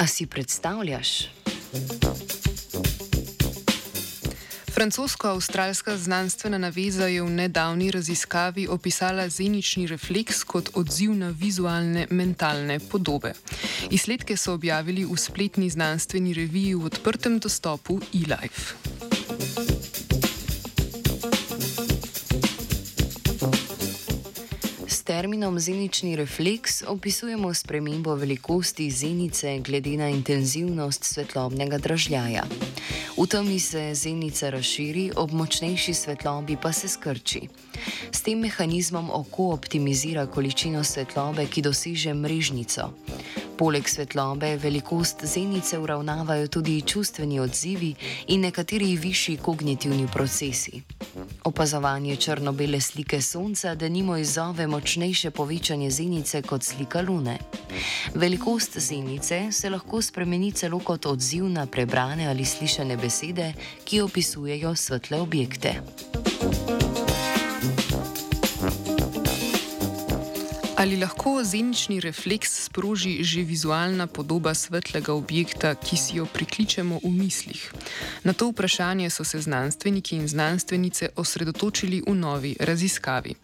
A si predstavljaš? Francosko-avstralska znanstvena naveza je v nedavni raziskavi opisala zenični refleks kot odziv na vizualne mentalne podobe. Izsledke so objavili v spletni znanstveni reviji v odprtem dostopu eLife. Terminom zenični refleks opisujemo spremembo velikosti zenice glede na intenzivnost svetlobnega dražljaja. V temi se zenica razširi, ob močnejši svetlobi pa se skrči. S tem mehanizmom oko optimizira količino svetlobe, ki doseže mrežnico. Poleg svetlobe velikost zenice uravnavajo tudi čustveni odzivi in nekateri višji kognitivni procesi. Opazovanje črno-bele slike Sonca, da nimo izzove močnejše povečanje zenice kot slika Lune. Velikost zenice se lahko spremeni celo kot odziv na prebrane ali slišane besede, ki opisujejo svetle objekte. Ali lahko zenični refleks sproži že vizualna podoba svetlega objekta, ki si jo prikličemo v mislih? Na to vprašanje so se znanstveniki in znanstvenice osredotočili v novi raziskavi.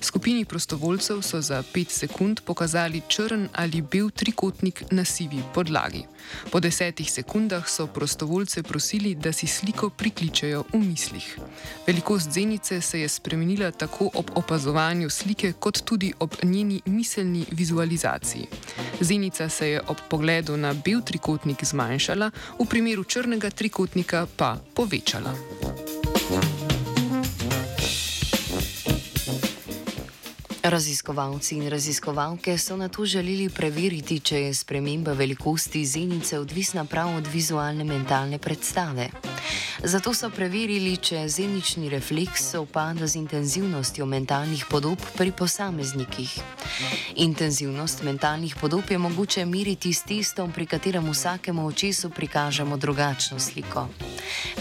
Skupini prostovoljcev so za 5 sekund pokazali črn ali bel trikotnik na sivi podlagi. Po desetih sekundah so prostovoljce prosili, da si sliko prikličejo v mislih. Velikost zenice se je spremenila tako ob opazovanju slike, kot tudi ob njeni miselni vizualizaciji. Zenica se je ob pogledu na bel trikotnik zmanjšala, v primeru črnega trikotnika pa povečala. Raziskovalci in raziskovalke so na to želeli preveriti, če je sprememba velikosti zenice odvisna prav od vizualne mentalne predstave. Zato so preverili, če zenični refleks sovpada z intenzivnostjo mentalnih podob pri posameznikih. Intenzivnost mentalnih podob je mogoče meriti s testom, pri katerem vsakemu očesu prikažemo drugačno sliko.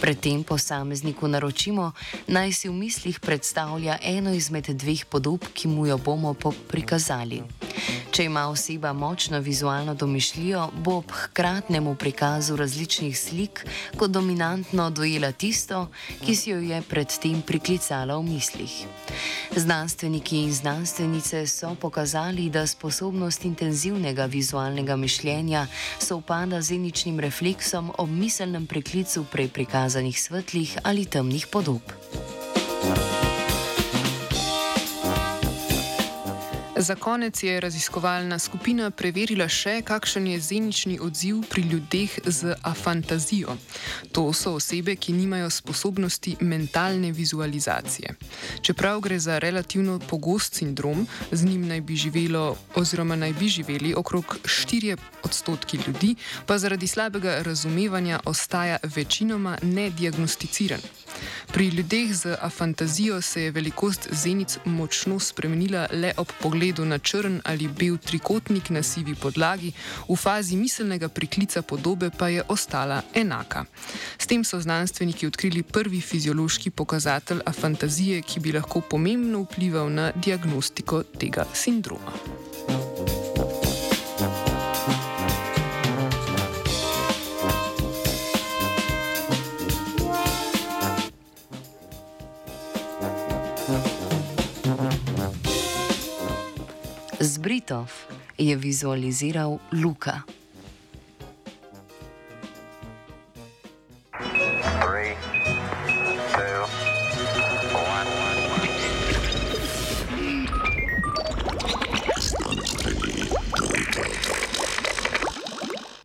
Predtem posamezniku naročimo, naj si v mislih predstavlja eno izmed dveh podob, ki mu jo bomo prikazali. Če ima oseba močno vizualno domišljijo, bo ob hkratnemu prikazu različnih slik kot dominantno dojela tisto, ki si jo je predtem priklicala v mislih. Znanstveniki in znanstvenice so pokazali, da sposobnost intenzivnega vizualnega mišljenja sovpada z eničnim refleksom ob miselnem preklicu prej prikazanih svetlih ali temnih podob. Za konec je raziskovalna skupina preverila še, kakšen je zenični odziv pri ljudeh z afantazijo. To so osebe, ki nimajo sposobnosti mentalne vizualizacije. Čeprav gre za relativno pogost sindrom, z njim naj bi živelo oziroma naj bi živeli okrog 4 odstotki ljudi, pa zaradi slabega razumevanja ostaja večinoma nediagnosticiran. Pri ljudeh z afantazijo se je velikost zenic močno spremenila le ob pogledu na črn ali bel trikotnik na sivi podlagi, v fazi miselnega priklica podobe pa je ostala enaka. S tem so znanstveniki odkrili prvi fiziološki pokazatelj afantazije, ki bi lahko pomembno vplival na diagnostiko tega sindroma. Z Britov je vizualiziral Luka.